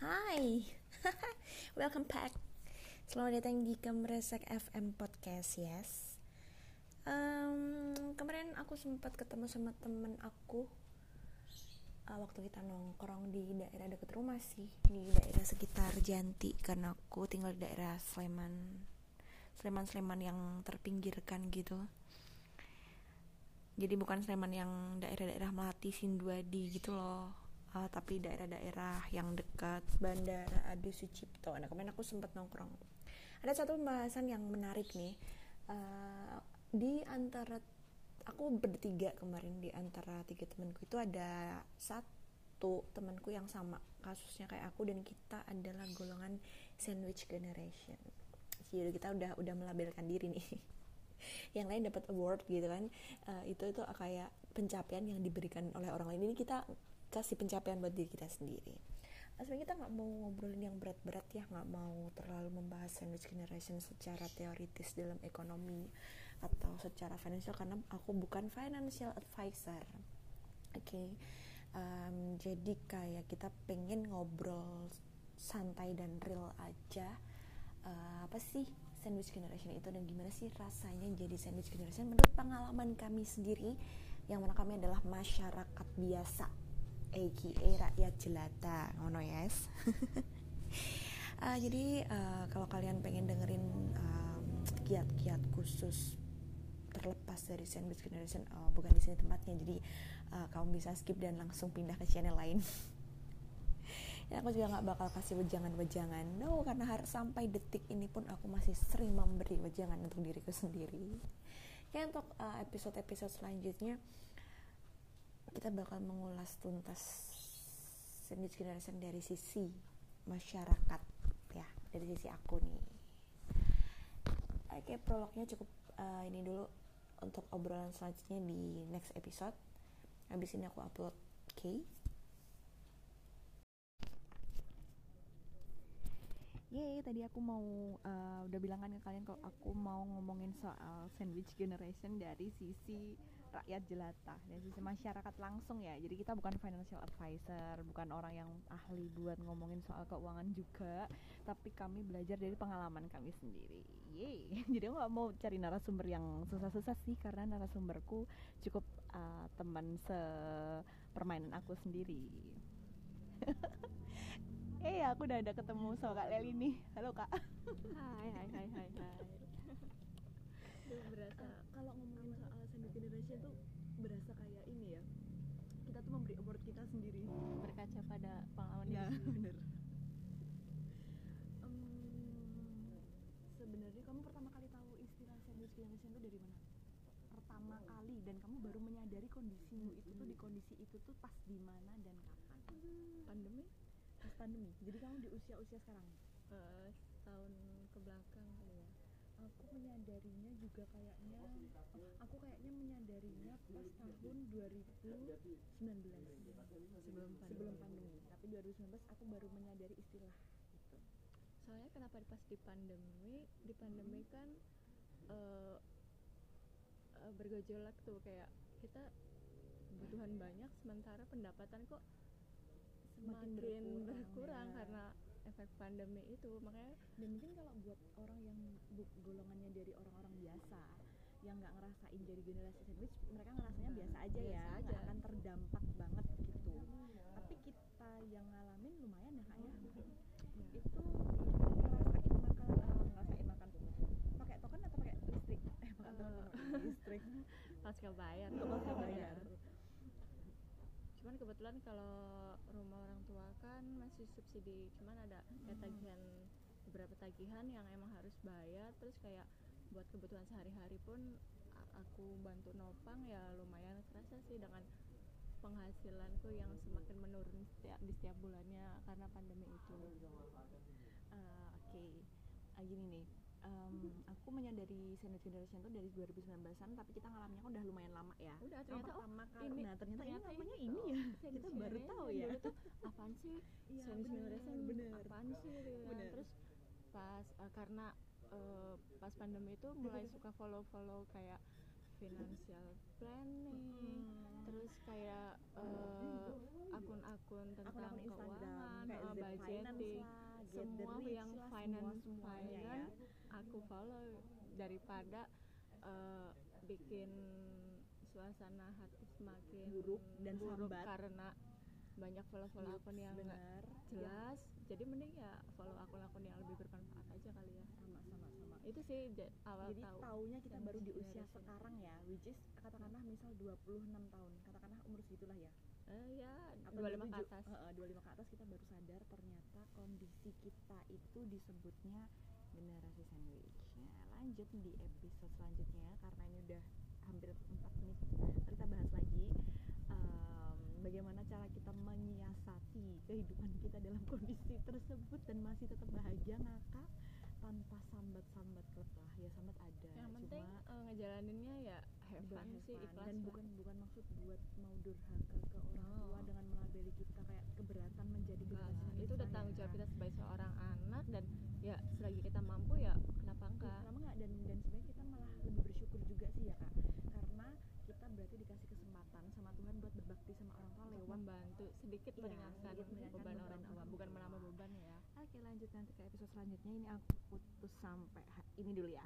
Hai, welcome back. Selamat datang di Kemresek FM Podcast, yes. Um, kemarin aku sempat ketemu sama temen aku uh, waktu kita nongkrong di daerah dekat rumah sih, di daerah sekitar Janti karena aku tinggal di daerah Sleman, Sleman Sleman yang terpinggirkan gitu. Jadi bukan Sleman yang daerah-daerah Melati, Sinduadi gitu loh uh, tapi daerah-daerah yang dekat Bandara Adi Sucipto. Nah kemarin aku sempat nongkrong. Ada satu pembahasan yang menarik nih uh, di antara aku bertiga kemarin di antara tiga temanku itu ada satu temanku yang sama kasusnya kayak aku dan kita adalah golongan sandwich generation. Jadi kita udah udah melabelkan diri nih. yang lain dapat award gitu kan uh, itu itu kayak pencapaian yang diberikan oleh orang lain ini kita kasih pencapaian buat diri kita sendiri. Nah, kita nggak mau ngobrolin yang berat-berat ya nggak mau terlalu membahas sandwich generation secara teoritis dalam ekonomi atau secara financial karena aku bukan financial advisor. Oke okay. um, jadi kayak kita pengen ngobrol santai dan real aja. Uh, apa sih sandwich generation itu dan gimana sih rasanya jadi sandwich generation? Menurut pengalaman kami sendiri yang mana kami adalah masyarakat biasa aka rakyat jelata. Ngono yes. Uh, jadi uh, kalau kalian pengen dengerin kiat-kiat uh, khusus terlepas dari sandwich generation uh, bukan di sini tempatnya jadi uh, kamu bisa skip dan langsung pindah ke channel lain. Ya aku juga nggak bakal kasih wejangan-wejangan. No karena harus sampai detik ini pun aku masih sering memberi wejangan untuk diriku sendiri. Ya untuk episode-episode uh, selanjutnya kita bakal mengulas tuntas sandwich generation dari sisi masyarakat ya dari sisi aku nih oke prolognya cukup uh, ini dulu untuk obrolan selanjutnya di next episode habis ini aku upload okay? Yeay, tadi aku mau uh, udah bilang kan ke kalian kalau aku mau ngomongin soal sandwich generation dari sisi rakyat jelata dari sisi masyarakat langsung ya. Jadi kita bukan financial advisor bukan orang yang ahli buat ngomongin soal keuangan juga tapi kami belajar dari pengalaman kami sendiri. Yeay. Jadi aku gak mau cari narasumber yang susah-susah sih karena narasumberku cukup uh, teman sepermainan aku sendiri eh aku udah ada ketemu sama kak Leli nih. Halo kak. Hai hai hai hai hai. Berasa. Kalau ngomongin soal sandwich generation tuh berasa kayak ini ya. Kita tuh memberi award kita sendiri. Berkaca pada pengalaman ya bener. Um, sebenarnya kamu pertama kali tahu istilah sandwich generation tuh dari mana? Pertama kali dan kamu baru menyadari kondisimu itu tuh di kondisi itu tuh pas di mana dan kapan? Pandemi pas pandemi. Jadi kamu di usia usia sekarang? Uh, tahun ke belakang kali ya. Aku menyadarinya juga kayaknya aku kayaknya menyadarinya pas tahun 2019 sebelum pandemi. sebelum pandemi. tapi 2019 aku baru menyadari istilah soalnya kenapa pas di pandemi di pandemi kan uh, uh, bergejolak tuh. Kayak kita kebutuhan banyak sementara pendapatan kok semakin berkurang, berkurang ya. karena efek pandemi itu makanya dan mungkin kalau buat orang yang golongannya dari orang-orang biasa yang nggak ngerasain jadi generasi sandwich mereka ngerasanya biasa aja biasa ya aja. akan terdampak banget gitu. Tapi kita yang ngalamin lumayan ya kak ya, itu ngerasain makan uh, ngerasain makan pakai token atau pakai listrik? Eh pakai uh, listrik. Pasca bayar pasca bayar cuman kebetulan kalau rumah orang tua kan masih subsidi cuman ada kayak hmm. tagihan beberapa tagihan yang emang harus bayar terus kayak buat kebutuhan sehari-hari pun aku bantu nopang ya lumayan kerasa sih dengan penghasilanku yang semakin menurun setiap di setiap bulannya karena pandemi itu uh, oke okay. uh, gini nih um, aku menyadari sandwich generation itu dari 2019an tapi kita ngalamnya kan udah lumayan lama ya. Udah ternyata oh, pertama kali. ini, nah ternyata, ternyata ini namanya ini ya. kita baru tahu ya. Itu apaan sih? Ya, sandwich generation bener. apaan sih? Gitu kan terus pas uh, karena uh, pas pandemi itu mulai suka follow follow kayak financial planning hmm. terus kayak akun akun-akun tentang akun -akun keuangan kayak finance budgeting lah, Get the semua yang lah, finance ya. Aku follow daripada eh, bikin suasana hati semakin Buruk dan buruk sambat. karena banyak follow-follow akun yang benar. Jelas. Jadi mending ya follow akun-akun yang lebih bermanfaat aja kali ya. Sama sama sama. Itu sih awal jadi tahu. taunya kita yang baru di usia sekarang ya which is katakanlah misal 26 tahun. Katakanlah umur segitulah ya. Eh, ya Atau 25 ke 27, atas. Eh, 25 ke atas kita baru sadar ternyata kondisi kita itu disebutnya generasi sandwich nah lanjut di episode selanjutnya karena ini udah hampir 4 menit. Kita bahas lagi em, bagaimana cara kita menyiasati kehidupan kita dalam kondisi tersebut dan masih tetap bahagia ngakak tanpa sambat-sambat lah ya sambat ada. Yang penting cuma eh, ngejalaninnya ya have Udah fun have sih ikhlas dan bukan bukan maksud buat mau durhaka ke orang Oh. tua dengan melabeli kita kayak keberatan menjadi generasi sandwich itu udah tanggung jawab kita sebagai seorang anak dan ya selagi kita mampu ya kenapa Iya, enggak? kenapa enggak? Dan dan sebenarnya kita malah lebih bersyukur juga sih ya kak. Karena kita berarti dikasih kesempatan sama Tuhan buat berbakti sama orang tua lewat membantu sedikit Iya, meringankan beban beban orang tua bukan menambah beban ya. Oke lanjut nanti ke episode selanjutnya. Ini aku putus sampai ini dulu ya